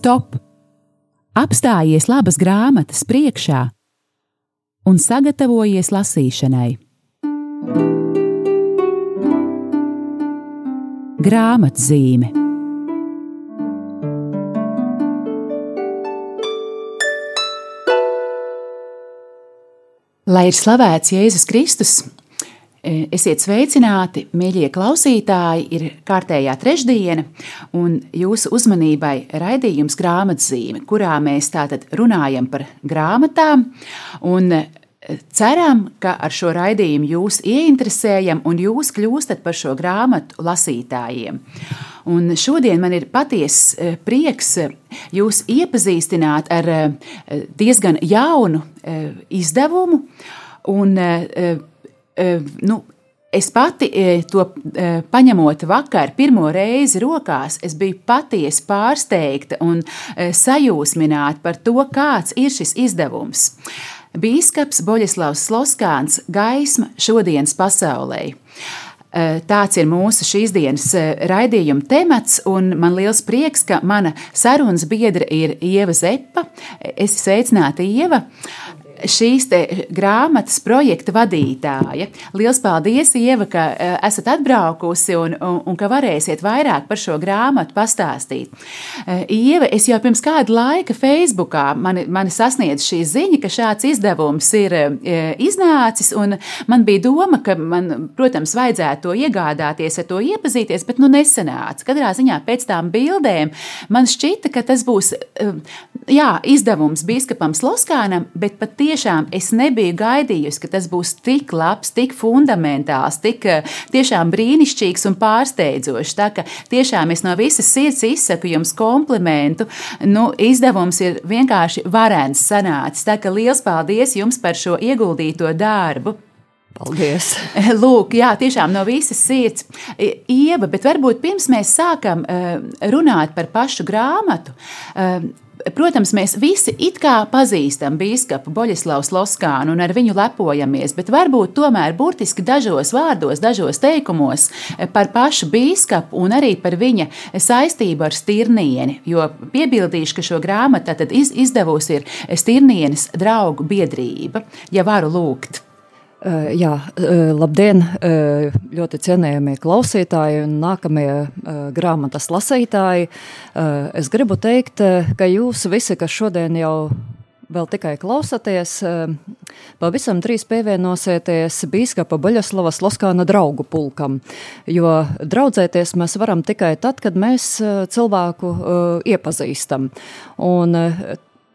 stop! Apstājies labas grāmatas priekšā un sagatavojies lasīšanai. Grāmatzīme Lai ir slavēts Jēzus Kristus, esiet sveicināti, mīļie klausītāji! Ir kārtējā trešdiena, un jūsu uzmanībai raidījums grāmatzīme, kurā mēs tātad runājam par grāmatām. E, ceram, ka ar šo raidījumu jūs ieinteresējam un jūs kļūstat par šo grāmatu lasītājiem. Un šodien man ir patiesa e, prieks jūs iepazīstināt ar diezgan jaunu izdevumu. Un, nu, Es pati to paņemot vakar, pirmo reizi rokās, es biju patiesi pārsteigta un sajūsmināta par to, kāds ir šis izdevums. Bīskaps Boļislavs Sloskāns - gaisma šodienas pasaulē. Tāds ir mūsu šīs dienas raidījuma temats, un man liels prieks, ka mana sarunas biedra ir Ieva Zepa. Es sveicinātu Ieva šīs grāmatas projekta vadītāja. Lielas paldies, Ieva, ka e, esat atbraukusi un, un, un ka varēsiet vairāk par šo grāmatu pastāstīt. E, Ieva, es jau pirms kāda laika Facebookā mani, mani sasniedz šī ziņa, ka šāds izdevums ir e, iznācis, un man bija doma, ka man, protams, vajadzētu to iegādāties, ar to iepazīties, bet nu nesanāca. Katrā ziņā pēc tām bildēm man šķita, ka tas būs jā, izdevums biskupam Sloskānam, bet patiešām tiešām es nebiju gaidījusi, ka tas būs tik labs, tik fundamentāls, tik eh, tiešām brīnišķīgs un pārsteidzošs. Tā ka tiešām es no visas sirds izsaku jums komplimentu. Nu, izdevums ir vienkārši varens sanācis. Tā kā liels paldies jums par šo ieguldīto darbu. Paldies! Lūk, jā, tiešām no visas sirds. Ieva, bet varbūt pirms mēs sākam eh, runāt par pašu grāmatu, eh, Protams, mēs visi it kā pazīstam biskupu Boļislavs Loskānu un ar viņu lepojamies, bet varbūt tomēr burtiski dažos vārdos, dažos teikumos par pašu biskupu un arī par viņa saistību ar Stirnieni. Jo piebildīšu, ka šo grāmatu iz, izdevusi ir Stirnienes draugu biedrība, ja varu lūgt. Jā, labdien, ļoti cienījamie klausītāji un nākamie grāmatas lasītāji. Es gribu teikt, ka jūs visi, kas šodien jau vēl tikai klausaties, pavisam drīz pievienosieties bīskapa Baļaslavas Loskāna draugu pulkam, jo draudzēties mēs varam tikai tad, kad mēs cilvēku iepazīstam. Un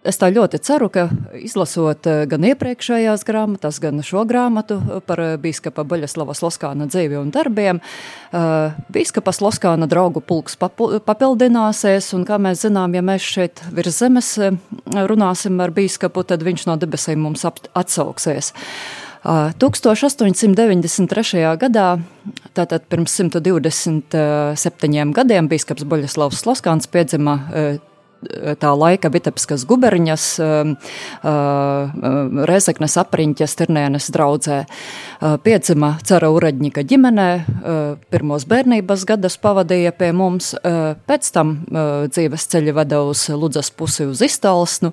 Es tā ļoti ceru, ka izlasot eh, gan iepriekšējās grāmatas, gan šo grāmatu par eh, biskupa Baļaslavas Loskāna dzīvi un darbiem, eh, biskupas Loskāna draugu pulks papildināsies, un kā mēs zinām, ja mēs šeit virs zemes runāsim ar biskupu, tad viņš no debesīm mums atsauksies. 1893. gadā, tātad pirms 127 gadiem, biskups Boļaslavs Loskāns piedzima tā laika Vitebskas guberņas, um, uh, Rezeknes apriņķes Tirnēnes draudzē. Uh, piedzima cara Uredņika ģimenē, uh, pirmos bērnības gadus pavadīja pie mums, pēc tam dzīves ceļi veda uz Ludzas pusi uz Istalsnu,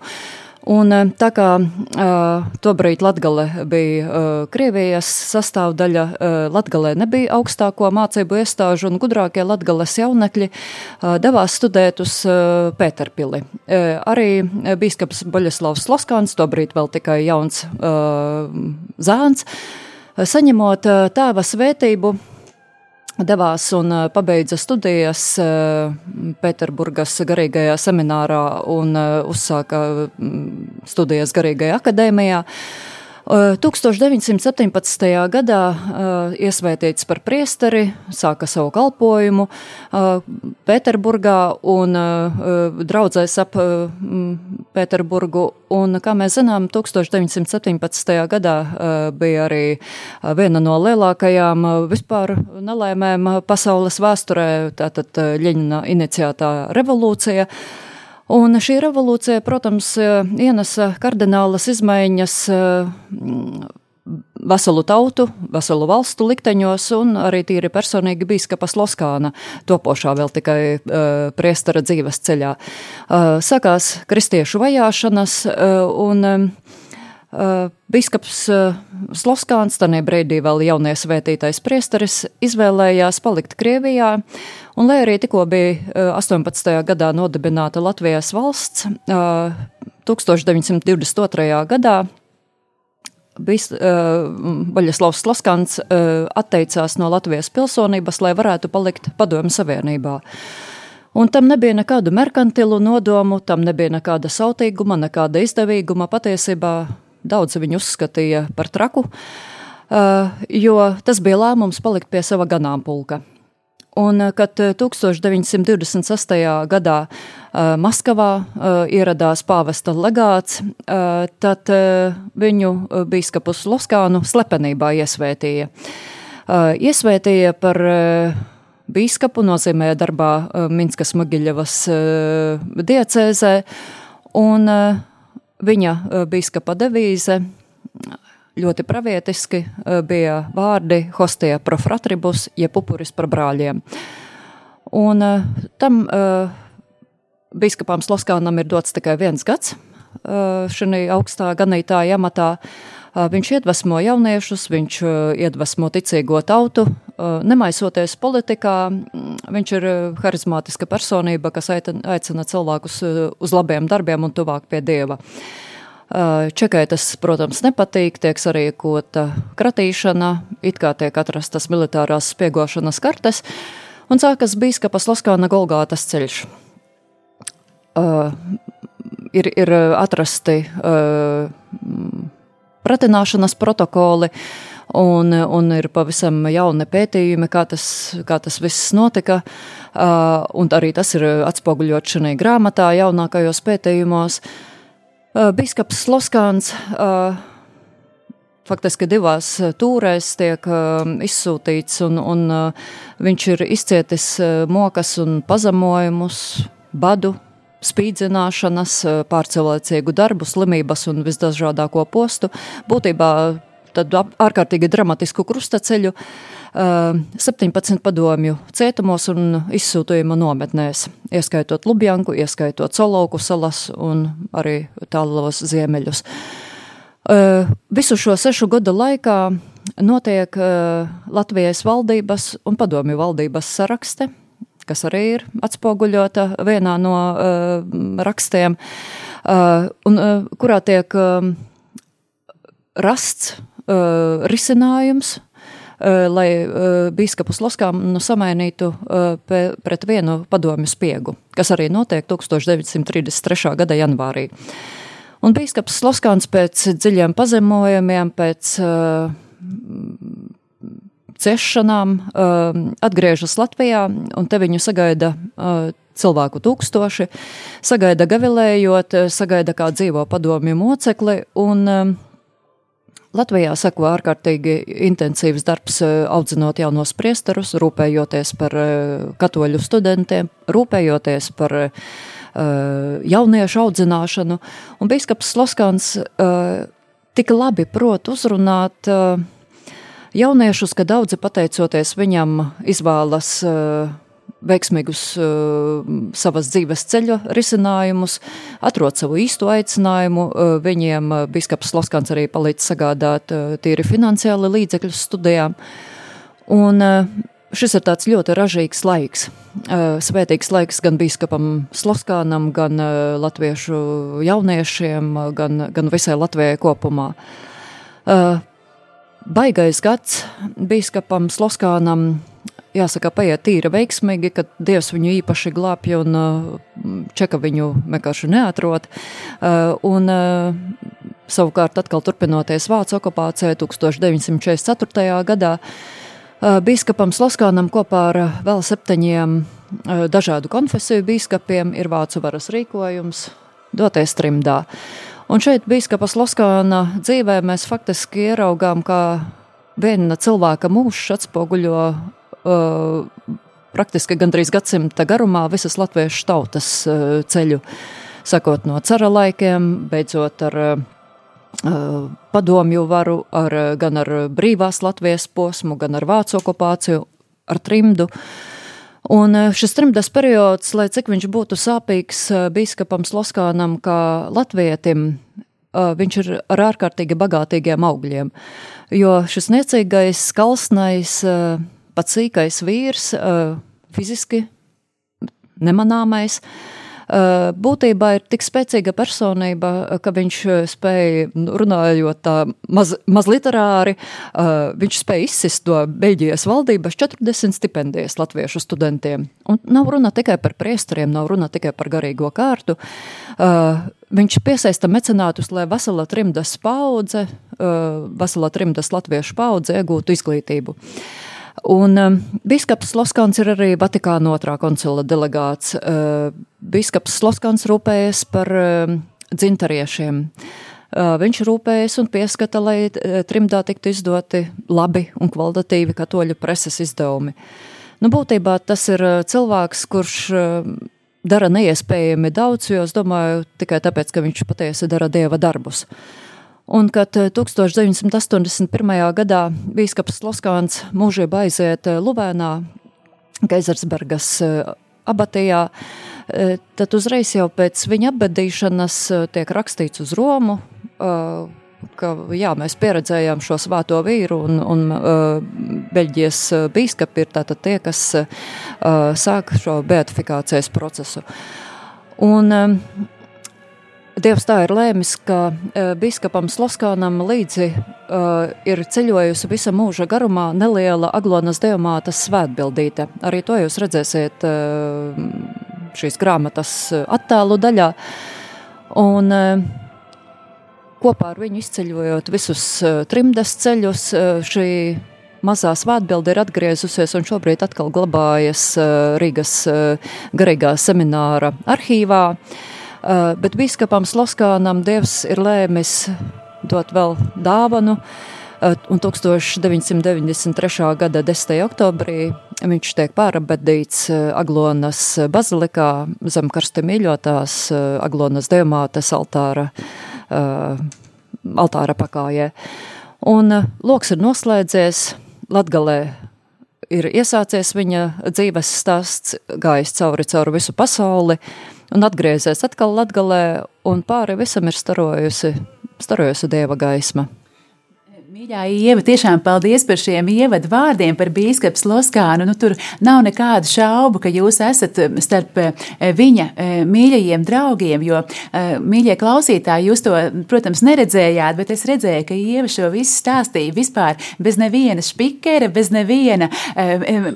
Un, eh, tā kā uh, tobrīd Latgale bija uh, Krievijas sastāvdaļa, uh, Latgalē nebija augstāko mācību iestāžu un gudrākie Latgales jaunekļi uh, devās studēt uz uh, Pēterpili. Uh, arī bīskaps Boļeslavs Loskāns, tobrīd vēl tikai jauns uh, zēns, saņemot tēva svētību, devās un uh, pabeidza studijas uh, Pēterburgas garīgajā seminārā un uh, uzsāka mm, studijas garīgajā akadēmijā. 1917. gadā iesvētīts par priesteri, sāka savu kalpojumu Pēterburgā un draudzēs ap Pēterburgu. Un, kā mēs zinām, 1917. gadā bija arī viena no lielākajām vispār nelēmēm pasaules vēsturē, tātad Ļeņina iniciētā revolūcija. Un šī revolūcija, protams, ienesa kardinālas izmaiņas veselu tautu, veselu valstu likteņos, un arī tīri personīgi bīskapa Sloskāna topošā vēl tikai uh, priestara dzīves ceļā. Uh, sākās kristiešu vajāšanas, uh, un bīskaps uh, Sloskāns, tanī brīdī vēl jaunie svētītais priesteris, izvēlējās palikt Krievijā, un lai arī tikko bija uh, 18. gadā nodibināta Latvijas valsts, uh, 1922. gadā Bis, uh, Baļaslavs Slaskans uh, atteicās no Latvijas pilsonības, lai varētu palikt Padomju Savienībā. Un tam nebija nekādu merkantilu nodomu, tam nebija nekāda sautīguma, nekāda izdevīguma. Patiesībā daudz viņu uzskatīja par traku, uh, jo tas bija lēmums palikt pie sava ganāmpulka. Un, eh, kad 1928. Eh, gadā Maskavā ieradās pāvesta legāts, tad viņu bīskapus Loskānu slepenībā iesvētīja. Iesvētīja par bīskapu, nozīmēja darbā Minskas Magiļevas diecēzē, un viņa bīskapa devīze ļoti pravietiski eh, bija vārdi hostie pro fratribus, jeb upuris par brāļiem. Un eh, tam eh, biskupām Sloskānam ir dots tikai viens gads šajā augstā ganītāja amatā. Viņš iedvesmo jauniešus, viņš iedvesmo ticīgo tautu, nemaisoties politikā. Mm, viņš ir harizmātiska personība, kas aicina cilvēkus uz labiem darbiem un tuvāk pie dieva. Čekai tas, protams, nepatīk, tiek sarīkota kratīšana, it kā tiek atrastas militārās spiegošanas kartes, un sākas bīskapas Laskāna Golgātas ceļš. Uh, ir, ir atrasti uh, pratināšanas protokoli, un, un ir pavisam jauni pētījumi, kā tas, kā tas viss notika, uh, arī tas ir atspoguļot šajā grāmatā jaunākajos pētījumos. Uh, Uh, Biskaps Sloskāns uh, faktiski divās uh, tūrēs tiek izsūtīts, un, un viņš ir izcietis mokas un pazemojumus, badu, spīdzināšanas, pārcilvēcīgu darbu, slimības un visdažādāko postu. Būtībā tad ārkārtīgi dramatisku krustaceļu. Uh, 17 padomju cietumos un izsūtījuma nometnēs, ieskaitot Lubjanku, ieskaitot Solovku salas un arī tālos ziemeļus. Visu šo sešu gadu laikā notiek Latvijas valdības un padomju valdības sarakste, kas arī ir atspoguļota vienā no rakstiem, un kurā tiek rasts risinājums Eh, lai eh, biskupu Sloskām nu, samainītu eh, pret vienu padomju spiegu, kas arī notiek 1933. gada janvārī. Un biskups Sloskāns pēc dziļiem pazemojumiem, pēc uh, ciešanām uh, atgriežas Latvijā, un te viņu sagaida uh, cilvēku tūkstoši, sagaida gavilējot, sagaida kā dzīvo padomju mocekli, un uh, Latvijā seko ārkārtīgi intensīvs darbs eh, audzinot jaunos priesterus, rūpējoties par katoļu studentiem, rūpējoties par eh, jauniešu audzināšanu. Un bīskaps Sloskans tik labi prot uzrunāt jauniešus, ka daudzi pateicoties viņam izvēlas veiksmīgus uh, savas dzīves ceļa risinājumus, atrod savu īsto aicinājumu. Uh, viņiem uh, biskaps Loskans arī palīdz sagādāt uh, tīri finansiāli līdzekļus studijām. Un uh, šis ir tāds ļoti ražīgs laiks. Uh, svētīgs laiks gan biskupam Sloskānam, gan uh, latviešu jauniešiem, gan, gan visai Latvijai kopumā. Uh, baigais gads biskupam Sloskānam jāsaka, paiet tīri veiksmīgi, kad Dievs viņu īpaši glābj un uh, čeka viņu vienkārši neatrod. Uh, un, uh, savukārt, atkal turpinoties Vācu okupācijai 1944. gadā, Bīskapam Sloskānam kopā ar vēl septiņiem dažādu konfesiju bīskapiem ir vācu varas rīkojums doties trimdā. Un šeit bīskapa Sloskāna dzīvē mēs faktiski ieraugām, kā viena cilvēka mūžs atspoguļo uh, praktiski gandrīz gadsimta garumā visas latviešu tautas uh, ceļu, sakot no cara laikiem, beidzot ar uh, padomju varu, ar, gan ar brīvās Latvijas posmu, gan ar vācu okupāciju, ar trimdu. Un šis trimdas periods, lai cik viņš būtu sāpīgs bīskapam Sloskānam kā latvietim, viņš ir ar ārkārtīgi bagātīgiem augļiem, jo šis niecīgais, skalsnais, pats sīkais vīrs, fiziski nemanāmais, būtībā ir tik spēcīga personība, ka viņš spēja, nu, runājot tā maz, maz literāri, viņš spēja izsist no Beļģijas valdības 40 stipendijas latviešu studentiem. Un nav runa tikai par priesteriem, nav runa tikai par garīgo kārtu. Viņš piesaista mecenātus, lai vesela trimdas paudze, vesela trimdas latviešu paudze iegūtu izglītību. Un um, Biskaps Loskans ir arī Vatikāna otrā koncila delegāts. Uh, Biskaps Loskans rūpējas par uh, dzintariešiem. Uh, viņš rūpējas un pieskata, lai uh, trimdā tiktu izdoti labi un kvalitatīvi katoļu preses izdevumi. Nu, būtībā tas ir uh, cilvēks, kurš uh, dara neiespējami daudz, jo es domāju tikai tāpēc, ka viņš patiesi dara dieva darbus. Uh, Un kad 1981. Eh, gadā bīskaps Loskāns mūžībā aiziet eh, Luvēnā, Geizersbergas eh, abatijā, tad uzreiz jau pēc viņa apbedīšanas tiek rakstīts uz Romu, ka jā, mēs pieredzējām šo svēto vīru, un, un uh, Beļģijas bīskapi ir tātad tie, kas uh, sāk šo beatifikācijas procesu. Un, uh, Dievs tā ir lēmis, ka uh, biskupam Sloskānam līdzi uh, ir ceļojusi visa mūža garumā neliela Aglonas Dievmātes svētbildīte. Arī to jūs redzēsiet uh, šīs grāmatas attēlu daļā. Un, kopā ar viņu izceļojot visus trimdes ceļus, šī mazā svētbilde ir atgriezusies un šobrīd atkal glabājas Rīgas garīgā semināra arhīvā. Eh, bet biskupam Sloskānam Dievs ir lēmis dot vēl dāvanu. Eh, un 1993. gada 10. oktobrī viņš tiek pārabedīts eh, Aglonas bazilikā zem karsta mīļotās Aglonas dievmātes altāra, altāra pakājē. Un loks ir noslēdzies, Latgalē ir iesācies viņa dzīves stāsts, gājis cauri cauri visu pasauli, un atgriezies atkal Latgalē, un pāri visam ir starojusi, starojusi dieva gaisma. Mīļā Ieva, tiešām paldies par šiem ievadu vārdiem par bīskapu Loskānu. Nu, tur nav nekādu šaubu, ka jūs esat um, starp uh, viņa uh, mīļajiem draugiem, jo, uh, mīļie klausītāji, jūs to, protams, neredzējāt, bet es redzēju, ka Ieva šo visu stāstīja vispār bez neviena špikera, bez neviena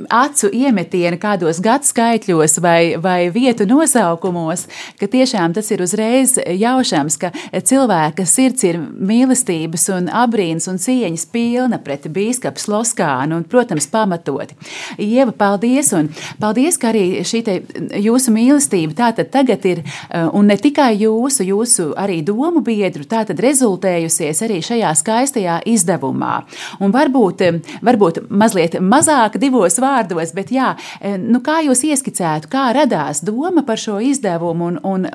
acu iemetiena kādos gadskaitļos vai, vai vietu nosaukumos, ka tiešām tas ir uzreiz jaušams, ka cilvēka sirds ir mīlestības un abrīns un cieņas pilna pret bīskapu Sloskānu un, protams, pamatoti. Ieva, paldies! Un paldies, ka arī šī jūsu mīlestība tātad tagad ir, eh, un ne tikai jūsu, jūsu arī domu biedru, tātad rezultējusies arī šajā skaistajā izdevumā. Un varbūt, eh, varbūt mazliet mazāk divos vārdos, bet jā, eh, nu kā jūs ieskicētu, kā radās doma par šo izdevumu un, un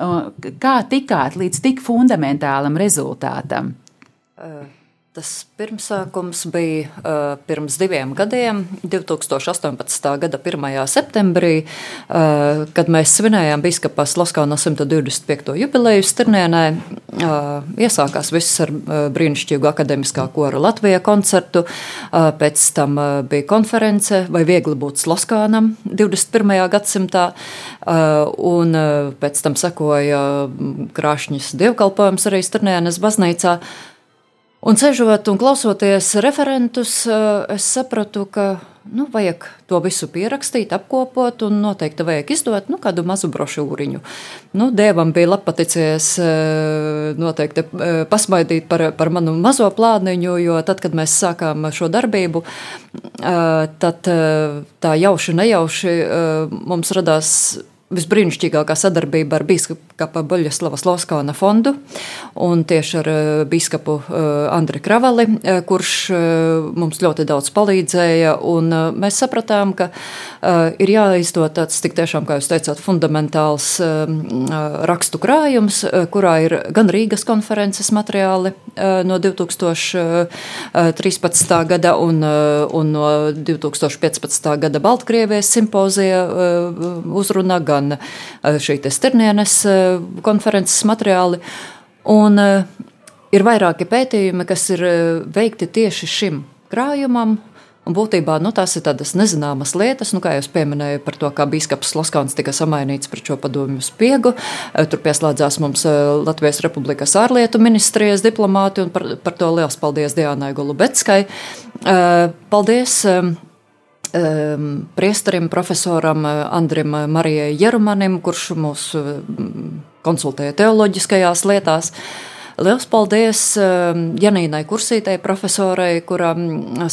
kā tikāt līdz tik fundamentālam rezultātam? Uh. Tas pirmsākums bija uh, pirms diviem gadiem, 2018. gada 1. septembrī, uh, kad mēs svinējām Biskapa Sloskāna 125. jubileju Stirnienē. Uh, iesākās viss ar uh, brīnišķīgu akademiskā kora Latvijā koncertu, uh, pēc tam uh, bija konference vai viegli būt Sloskānam 21. gadsimtā, uh, un uh, pēc tam sekoja krāšņas dievkalpojums arī Stirnienes baznīcā. Un ceļojot un klausoties referentus, eh, es sapratu, ka nu, vajag to visu pierakstīt, apkopot un noteikti vajag izdot nu, kādu mazu brošūriņu. Nu, Dievam bija paticies eh, noteikti eh, pasmaidīt par, par manu mazo plāniņu, jo tad, kad mēs sākām šo darbību, tad tā jauši, nejauši mums radās visbrīnišķīgākā sadarbība ar biskupa Boļaslava Sloskāna fondu un tieši ar uh, biskupu uh, Andri Kravali, uh, kurš mums ļoti daudz palīdzēja. Mēs sapratām, ka ir jāizdod tāds tik tiešām, kā jūs teicāt, fundamentāls rakstu krājums, kurā ir gan Rīgas konferences materiāli no 2013. gada un, un no 2015. gada Baltkrievijas simpozija uzruna, gan gan eh, šī Sternienes eh, konferences materiāli. Un eh, ir vairāki pētījumi, kas ir veikti tieši šim krājumam. Un būtībā nu, tās ir tādas nezināmas lietas, nu, kā jau pieminēju par to, kā biskups Loskāns tika samainīts pret šo padomju spiegu. Tur pieslēdzās mums Latvijas Republikas ārlietu ministrijas diplomāti, un par, par to liels paldies Diānai Golubeckai. Paldies! Um, priesterim, profesoram eh, Andrim Marijai Jerumanim, kurš mūs um, konsultēja teoloģiskajās lietās. Liels paldies Janīnai Kursītei, profesorai, kura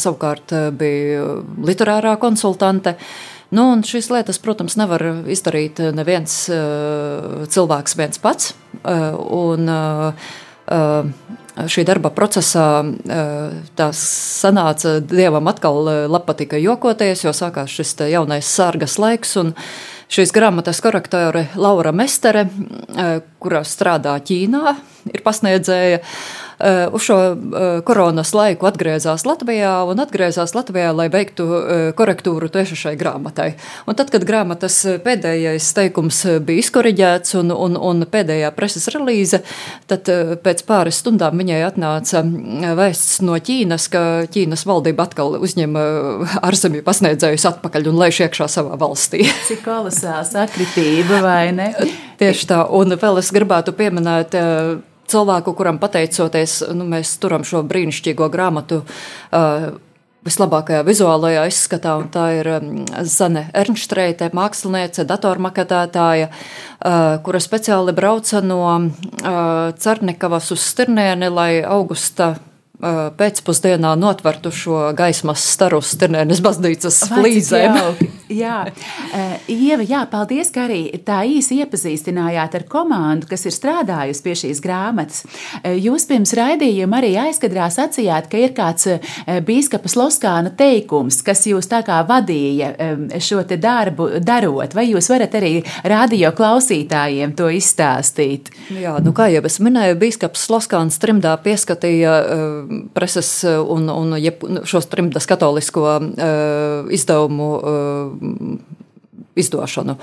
savukārt eh, bija literārā konsultante. Nu, šīs lietas, protams, nevar izdarīt neviens cilvēks viens pats. Un, šī darba procesā tas sanāca dievam atkal patika jokoties, jo sākās šis jaunais sārgas laiks. Šīs grāmatas korektore Laura Mestere, kurā strādā Ķīnā, ir pasniedzēja. Eh, uz šo eh, koronas laiku atgriezās Latvijā un atgriezās Latvijā, lai veiktu eh, korektūru tieši šai grāmatai. Un tad, kad grāmatas pēdējais teikums bija izkoriģēts un, un, un pēdējā preses relīze, tad pēc pāris stundām viņai atnāca vēsts no Ķīnas, ka Ķīnas valdība atkal uzņem ārzemju pasniedzējus atpakaļ un laiž iekšā savā valstī. Cik kolosāla sakritība, vai ne? Tieši tā, un vēl es gribētu pieminēt cilvēku, kuram pateicoties, nu, mēs turam šo brīnišķīgo grāmatu. Uh, Vislabākajā vizuālajā izskatā, un tā ir um, Zane Ernštreite, māksliniece, datormaketētāja, uh, kura speciāli brauca no uh, Cernikavas uz Stirnēni, lai augusta pēcpusdienā notvertu šo gaismas staru Stirnēnas baznīcas flīzēm. Jā, Ieva, jā, paldies, ka arī tā īsi iepazīstinājāt ar komandu, kas ir strādājusi pie šīs grāmatas. Jūs pirms raidījuma arī aizkadrā sacījāt, ka ir kāds bīskapas Loskāna teikums, kas jūs tā kā vadīja šo te darbu darot, vai jūs varat arī radio klausītājiem to izstāstīt? Jā, nu kā jau es minēju, bīskaps Loskāns trimdā pieskatīja preses eh, un, un jeb, nu, šos trimdas katolisko uh, izdevumu uh, izdošanu.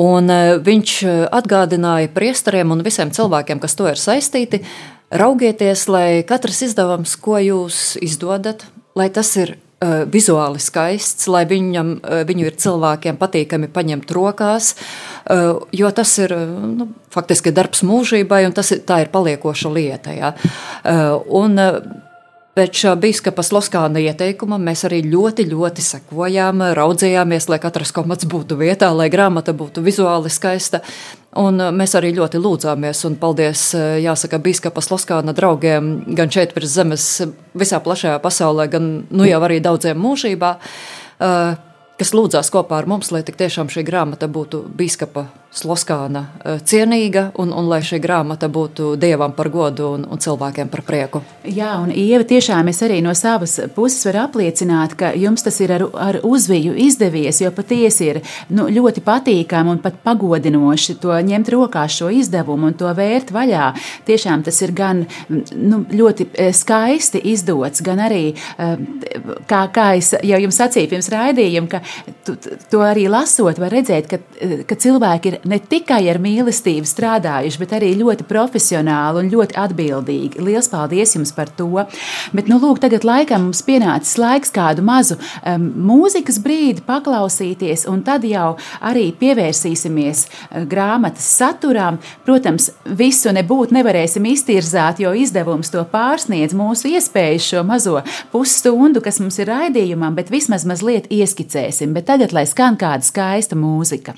Un, viņš atgādināja priesteriem un visiem cilvēkiem, kas to ir saistīti, raugieties, lai katrs izdevums, ko jūs izdodat, lai tas ir vizuāli skaists, lai viņam, uh, viņu ir cilvēkiem patīkami paņemt rokās, uh, jo tas ir nu, faktiski darbs mūžībai, un tas ir, tā ir paliekoša lieta. Ja? Un, Pēc biskupa Sloskāna ieteikuma mēs arī ļoti, ļoti sekojām, raudzījāmies, lai katrs komats būtu vietā, lai grāmata būtu vizuāli skaista. Un mēs arī ļoti lūdzāmies, un paldies, jāsaka, biskupa Sloskāna draugiem gan šeit virs zemes, visā plašajā pasaulē, gan nu jau arī daudziem mūžībā, kas lūdzās kopā ar mums, lai tiešām šī grāmata būtu biskupa Sloskāna eh, cienīga un, un lai šī grāmata būtu dievam par godu un, un cilvēkiem par prieku. Jā, un Ieva, tiešām es arī no savas puses varu apliecināt, ka jums tas ir ar, ar uzviju izdevies, jo patiesi ir nu, ļoti patīkami un pat pagodinoši to ņemt rokā šo izdevumu un to vērt vaļā. Tiešām tas ir gan nu, ļoti eh, skaisti izdots, gan arī, eh, kā, kā es jau jums sacīju pirms raidījuma, ka tu, to arī lasot, var redzēt, ka, ka cilvēki ir ne tikai ar mīlestību strādājuši, bet arī ļoti profesionāli un ļoti atbildīgi. Lielas paldies jums par to! Bet, nu, lūk, tagad laikam mums pienācis laiks kādu mazu um, mūzikas brīdi paklausīties, un tad jau arī pievērsīsimies uh, grāmatas saturam. Protams, visu nebūtu nevarēsim iztirzāt, jo izdevums to pārsniedz mūsu iespējas šo mazo pusstundu, kas mums ir raidījumam, bet vismaz mazliet ieskicēsim. Bet tagad, lai skan kāda skaista mūzika.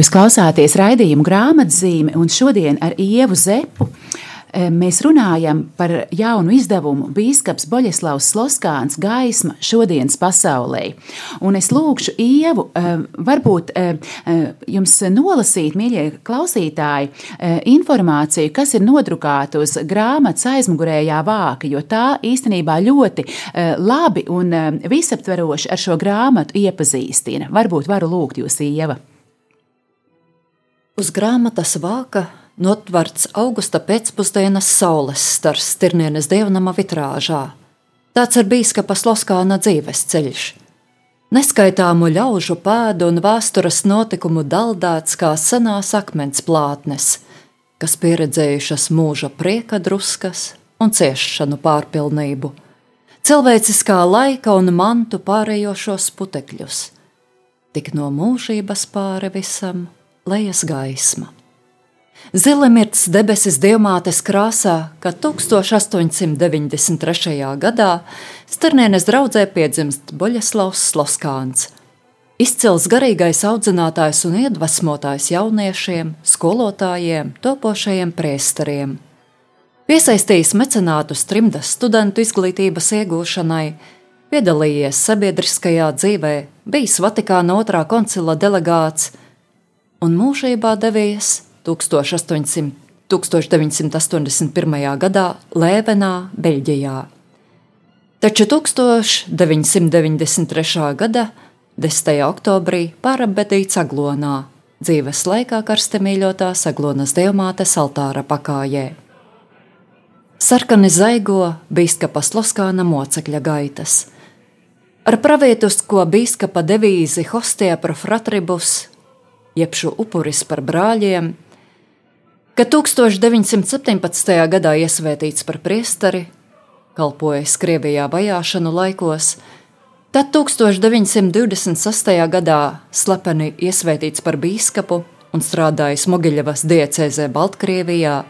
Jūs klausāties raidījuma grāmatzīme un šodien ar Ievu Zepu mēs runājam par jaunu izdevumu Bīskaps Boļeslavs Sloskāns gaisma šodienas pasaulē. Un es lūgšu Ievu, eh, varbūt eh, jums nolasīt, mīļie klausītāji, informāciju, kas ir nodrukāta uz grāmatas aizmugurējā vāka, jo tā īstenībā ļoti labi un visaptveroši ar šo grāmatu iepazīstina. Varbūt varu lūgt jūs, Ieva. Uz grāmatas vāka notverts augusta pēcpusdienas saules stars Stirnienes dievnama vitrāžā. Tāds ir bīskapa Sloskāna dzīves ceļš. Neskaitāmu ļaužu pēdu un vēstures notikumu daldēts kā senās akmens plātnes, kas pieredzējušas mūža prieka druskas un ciešanu pārpilnību, cilvēciskā laika un mantu pārējošos putekļus, tik no mūžības pāri visam lejas gaisma. Zilemirts debesis diamātes krāsā, kad 1893. gadā Sternienes draudzē piedzimst Boļaslavs Sloskāns, izcils garīgais audzinātājs un iedvesmotājs jauniešiem, skolotājiem, topošajiem priesteriem. Piesaistījis mecenātus trimdas studentu izglītības iegūšanai, piedalījies sabiedriskajā dzīvē, bijis Vatikāna otrā koncila delegāts, un mūžībā devies 1800, 1981. gadā Lēvenā, Beļģijā. Taču 1993. gada 10. oktobrī pārabedīts Aglonā, dzīves laikā karstemīļotā Aglonas dievmātes altāra pakājē. Sarkani zaigo bīskapa Sloskāna mocekļa gaitas. Ar pravietisko bīskapa devīzi Hostie pro fratribus jeb šo upuris par brāļiem, ka 1917. gadā iesvētīts par priesteri, kalpojis Krievijā vajāšanu laikos, tad 1926. gadā slepeni iesvētīts par bīskapu un strādājis Mogiļevas diecēzē Baltkrievijā,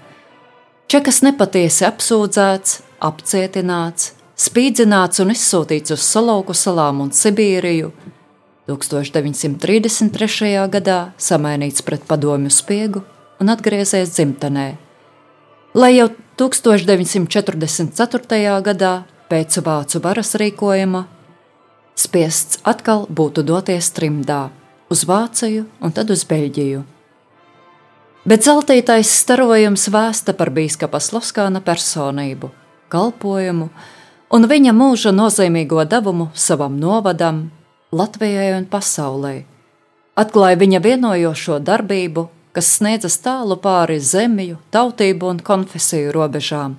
čekas nepatiesi apsūdzēts, apcietināts, spīdzināts un izsūtīts uz Salauku salām un Sibīriju, 1933. gadā samainīts pret padomju spiegu un atgriezies dzimtenē. Lai jau 1944. gadā pēc vācu varas rīkojuma spiests atkal būtu doties trimdā uz Vāciju un tad uz Beļģiju. Bet zeltītais starojums vēsta par bīskapa Sloskāna personību, kalpojumu un viņa mūža nozīmīgo devumu savam novadam, Latvijai un pasaulē. Atklāja viņa vienojošo darbību, kas sniedzas tālu pāri zemju, tautību un konfesiju robežām,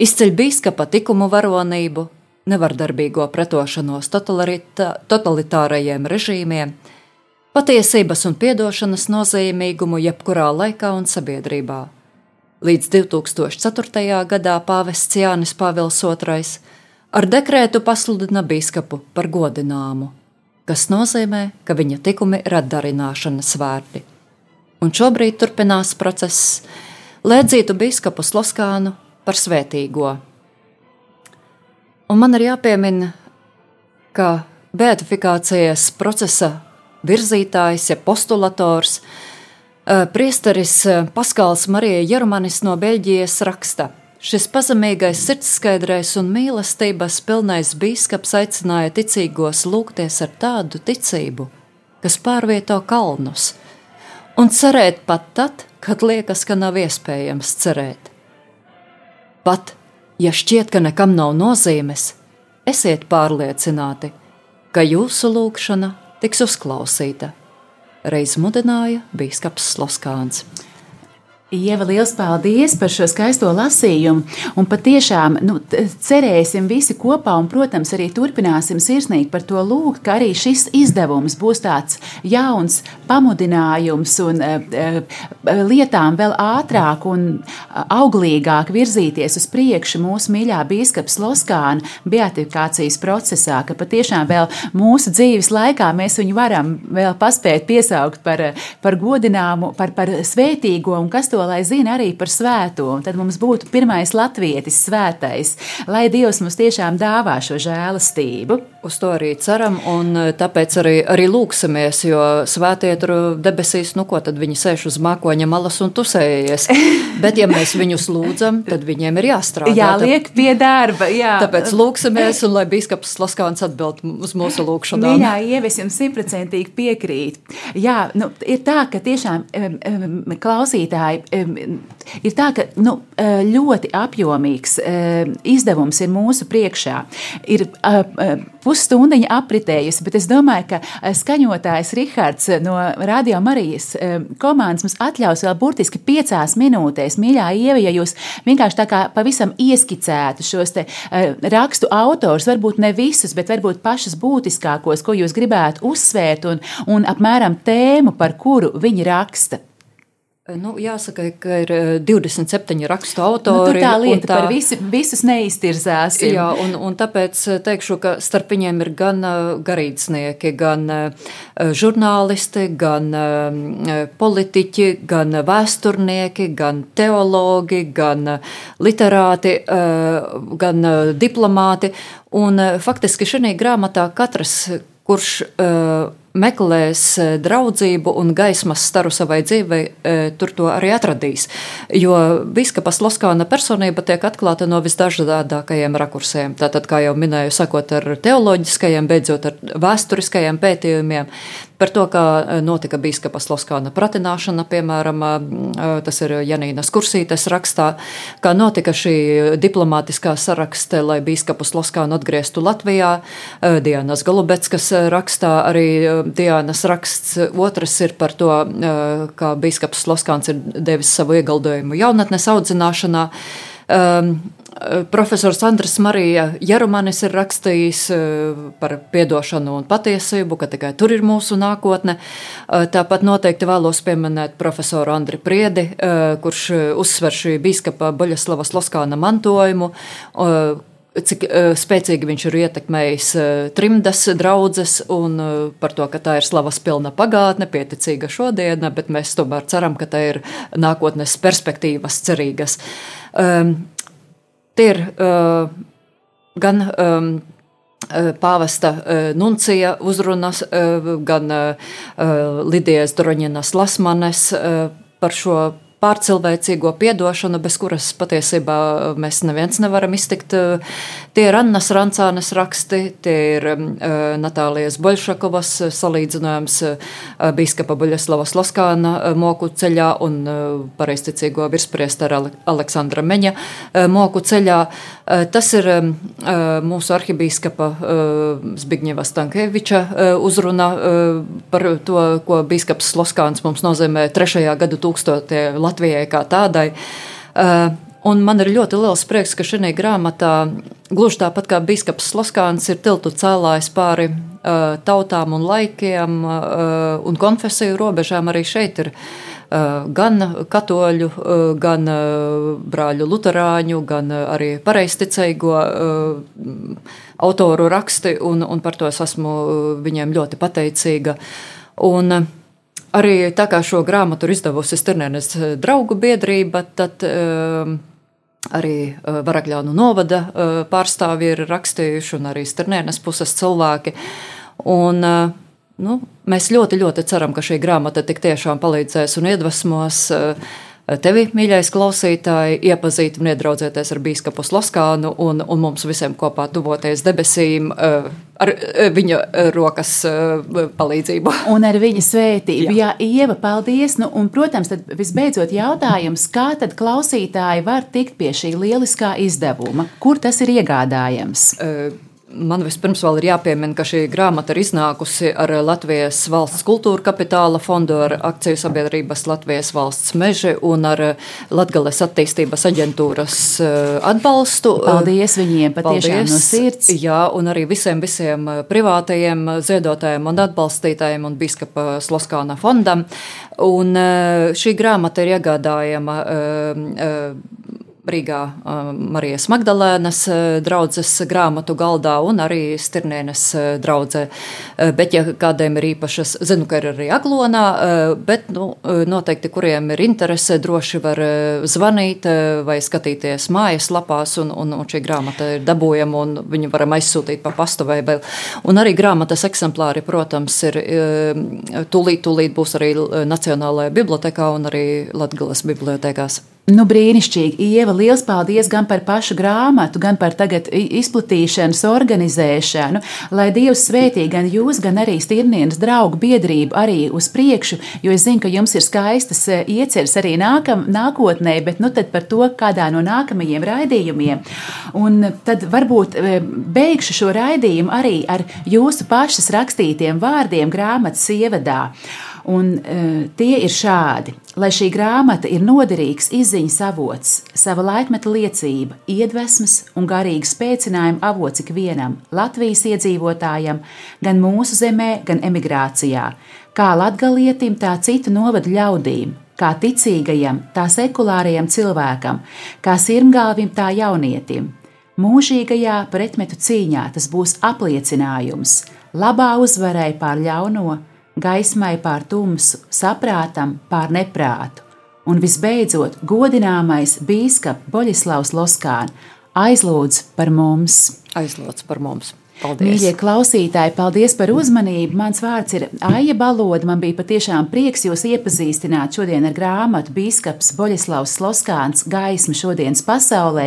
izceļ biskupa likumu varonību, nevardarbīgo pretošanos totalitārajiem režīmiem, patiesības un atdošanas nozīmīgumu jebkurā laikā un sabiedrībā. Līdz 2004. gadā pāvests Jānis Pāvils II ar dekrētu pasludina biskupu par godināmu kas nozīmē, ka viņa tikumi ir atdarināšanas vērti. Un šobrīd turpinās process, lai atzītu biskupu Sloskānu par svētīgo. Un man ir jāpiemina, ka beatifikācijas procesa virzītājs, ja postulators, eh, priesteris Paskāls Marija Jerumanis no Beļģijas raksta – Šis pazemīgais, sirdskaidrais un mīlestības pilnais biskups aicināja ticīgos lūgties ar tādu ticību, kas pārvieto kalnus, un cerēt pat tad, kad liekas, ka nav iespējams cerēt. Pat ja šķiet, ka nekam nav nozīmes, esiet pārliecināti, ka jūsu lūgšana tiks uzklausīta. Reiz mudināja Bīskaps Sloskāns. Ieva, liels paldies par šo skaisto lasījumu. Un patiešām nu, cerēsim visi kopā, un, protams, arī turpināsim sirsnīgi par to lūgt, ka arī šis izdevums būs tāds jauns pamudinājums un uh, lietām vēl ātrāk un auglīgāk virzīties uz priekšu mūsu mīļā biskupa Loskāna beatifikācijas procesā, ka patiešām vēl mūsu dzīves laikā mēs viņu varam vēl paspēt piesaukt par, par godināmu, par, par svētīgo un kas to lai zina arī par svēto. Un tad mums būtu pirmais latvietis svētais, lai Dievs mums tiešām dāvā šo žēlastību. Uz to arī ceram, un tāpēc arī, arī lūksimies, jo svētie tur debesīs, nu ko tad viņi sēž uz mākoņa malas un tusējies. Bet, ja mēs viņus lūdzam, tad viņiem ir jāstrādā. Jāliek pie darba. Jā. Tāpēc lūksimies, un lai biskups Laskāns atbild uz mūsu lūgšanām. Jā, ievis jums simtprocentīgi piekrīt. Jā, nu, ir tā, ka tiešām klausītāji ir tā, ka nu, ļoti apjomīgs um, izdevums ir mūsu priekšā. Ir, uh, pusstundiņa apritējusi, bet es domāju, ka skaņotājs Rihards no Radio Marijas komandas mums atļaus vēl burtiski piecās minūtēs, mīļā Ieva, ja jūs vienkārši tā kā pavisam ieskicētu šos te rakstu autors, varbūt ne visus, bet varbūt pašas būtiskākos, ko jūs gribētu uzsvērt un, un apmēram tēmu, par kuru viņi raksta. Nu, jāsaka, ka ir 27 eh, rakstu autori. Nu, tā lieta tā, par visi, visus neiztirzāsim. Jā, un, un tāpēc eh, teikšu, ka starp viņiem ir gan eh, garīdznieki, gan žurnālisti, gan politiķi, gan vēsturnieki, gan teologi, gan literāti, gan diplomāti. Un faktiski šajā grāmatā katrs, kurš meklēs eh, draudzību un gaismas staru savai dzīvei, eh, tur to arī atradīs. Jo biskupas Loskāna personība tiek atklāta no visdažādākajiem rakursiem. Tātad, kā jau minēju, sakot ar teoloģiskajiem, beidzot ar vēsturiskajiem pētījumiem, par to, kā eh, notika biskupas Loskāna pratināšana, piemēram, tas ir Janīnas Kursītes rakstā, kā notika šī diplomātiskā sarakste, lai biskupus Loskānu atgrieztu Latvijā, Dianas Golubeckas rakstā arī Diānas raksts, otrs ir par to, kā biskups Loskāns ir devis savu ieguldījumu jaunatnes audzināšanā. Um, profesors Andris Marija Jarumanis ir rakstījis par atdošanu un patiesību, ka tikai tur ir mūsu nākotne. Tāpat noteikti vēlos pieminēt profesoru Andri Priedi, kurš uzsver šī biskupa Boļaslavas Loskāna mantojumu cik uh, spēcīgi viņš ir ietekmējis uh, trimdas draudzes un uh, par to, ka tā ir slavas pilna pagātne, pieticīga šodiena, bet mēs tomēr ceram, ka tā ir nākotnes perspektīvas cerīgas. Um, tie ir uh, gan um, pāvesta nuncija uzrunas, gan Lidijas Droņinas Lasmanes par šo pārcilvēcīgo piedošanu, bez kuras patiesībā mēs neviens nevaram iztikt. Tie ir Annas Rancānes raksti, tie ir uh, Natālijas Boļšakovas salīdzinājums uh, bīskapa Buļaslavas Loskāna uh, moku ceļā un pareisticīgo virspriestara Aleksandra Meņa moku ceļā. Tas ir mūsu arhibīskapa Zbigņeva Stankēviča uzruna par to, ko bīskaps Loskāns mums nozīmē trešajā gadu tūkstotē Latvijā. Latvijai kā tādai. Uh, un man ir ļoti liels prieks, ka šajā grāmatā, gluži tāpat kā biskups Loskāns, ir tiltu cēlājs pāri uh, tautām un laikiem uh, un konfesiju robežām. Arī šeit ir uh, gan katoļu, uh, gan uh, brāļu luterāņu, gan arī pareizticīgo autoru raksti, un, un par to es esmu viņiem ļoti pateicīga. Un, Arī tā kā šo grāmatu ir izdevusi Stirnēnes eh, draugu biedrība, tad uh, arī uh, Varakļānu novada uh, pārstāvji ir rakstījuši un arī Stirnēnes puses cilvēki. Un, nu, mēs ļoti, ļoti ceram, ka šī grāmata tik tiešām palīdzēs un iedvesmos. Uh, tevi, mīļais klausītāji, iepazīt un iedraudzēties ar biskupu Slaskānu un, un mums visiem kopā tuvoties debesīm eh, ar eh, viņa rokas eh, palīdzību. Un ar viņa svētību. Jā, Jā Ieva, paldies. Nu, un, protams, tad visbeidzot jautājums, kā tad klausītāji var tikt pie šī lieliskā izdevuma? Kur tas ir iegādājams? Uh, Man vispirms vēl ir jāpiemina, ka šī grāmata ir iznākusi ar Latvijas valsts kultūra kapitāla fondu, ar akciju sabiedrības Latvijas valsts meži un ar Latgales attīstības aģentūras eh, atbalstu. Paldies viņiem patiešām no sirds. Jā, un arī visiem, visiem privātajiem ziedotājiem un atbalstītājiem un biskapa Sloskāna fondam. Un eh, šī grāmata ir iegādājama eh, Rīgā Marijas Magdalēnas draudzes grāmatu galdā un arī Stirnienes draudzē. Bet, ja kādiem ir īpašas, zinu, ka ir arī Aglonā, bet, nu, noteikti, kuriem ir interese, droši var zvanīt vai skatīties mājas lapās, un, un, un šī grāmata ir dabūjama, un viņu varam aizsūtīt pa pastu vai vēl. Un arī grāmatas eksemplāri, protams, ir tūlīt, tūlīt būs arī Nacionālajā bibliotekā un arī Latgales bibliotekās. Nu, brīnišķīgi. Ieva, liels paldies gan par pašu grāmatu, gan par tagad izplatīšanas organizēšanu. Lai Dievs svētī gan jūs, gan arī Stirnienas draugu biedrību arī uz priekšu, jo es zinu, ka jums ir skaistas e, ieceres arī nākam, nākotnē, bet nu tad par to kādā no nākamajiem raidījumiem. Un tad varbūt e, beigšu šo raidījumu arī ar jūsu pašas rakstītiem vārdiem grāmatas ievadā. Un, uh, tie ir šādi. Lai šī grāmata ir noderīgs izziņas avots, sava laikmeta liecība, iedvesmas un garīga spēcinājuma avots ikvienam Latvijas iedzīvotājam, gan mūsu zemē, gan emigrācijā, kā latgalietim, tā citu novadu ļaudīm, kā ticīgajam, tā sekulārajam cilvēkam, kā sirmgalvim, tā jaunietim. Mūžīgajā pretmetu cīņā tas būs apliecinājums labā uzvarai pār ļauno gaismai pār tumsu, saprātam pār neprātu. Un visbeidzot, godināmais bīskaps Boļislavs Loskāns aizlūdz par mums. Aizlūdz par mums. Paldies. Mīļie klausītāji, paldies par uzmanību. Mans vārds ir Aija Baloda. Man bija patiešām prieks jūs iepazīstināt šodien ar grāmatu Bīskaps Boļislavs Sloskāns gaisma šodienas pasaulē.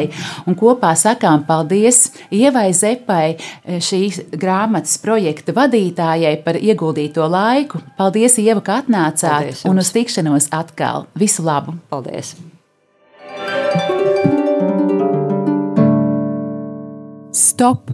Un kopā sakām paldies Ievai Zepai, šīs grāmatas projekta vadītājai par ieguldīto laiku. Paldies, Ieva, ka atnācāt un uz tikšanos atkal. Visu labu! Paldies! Stop!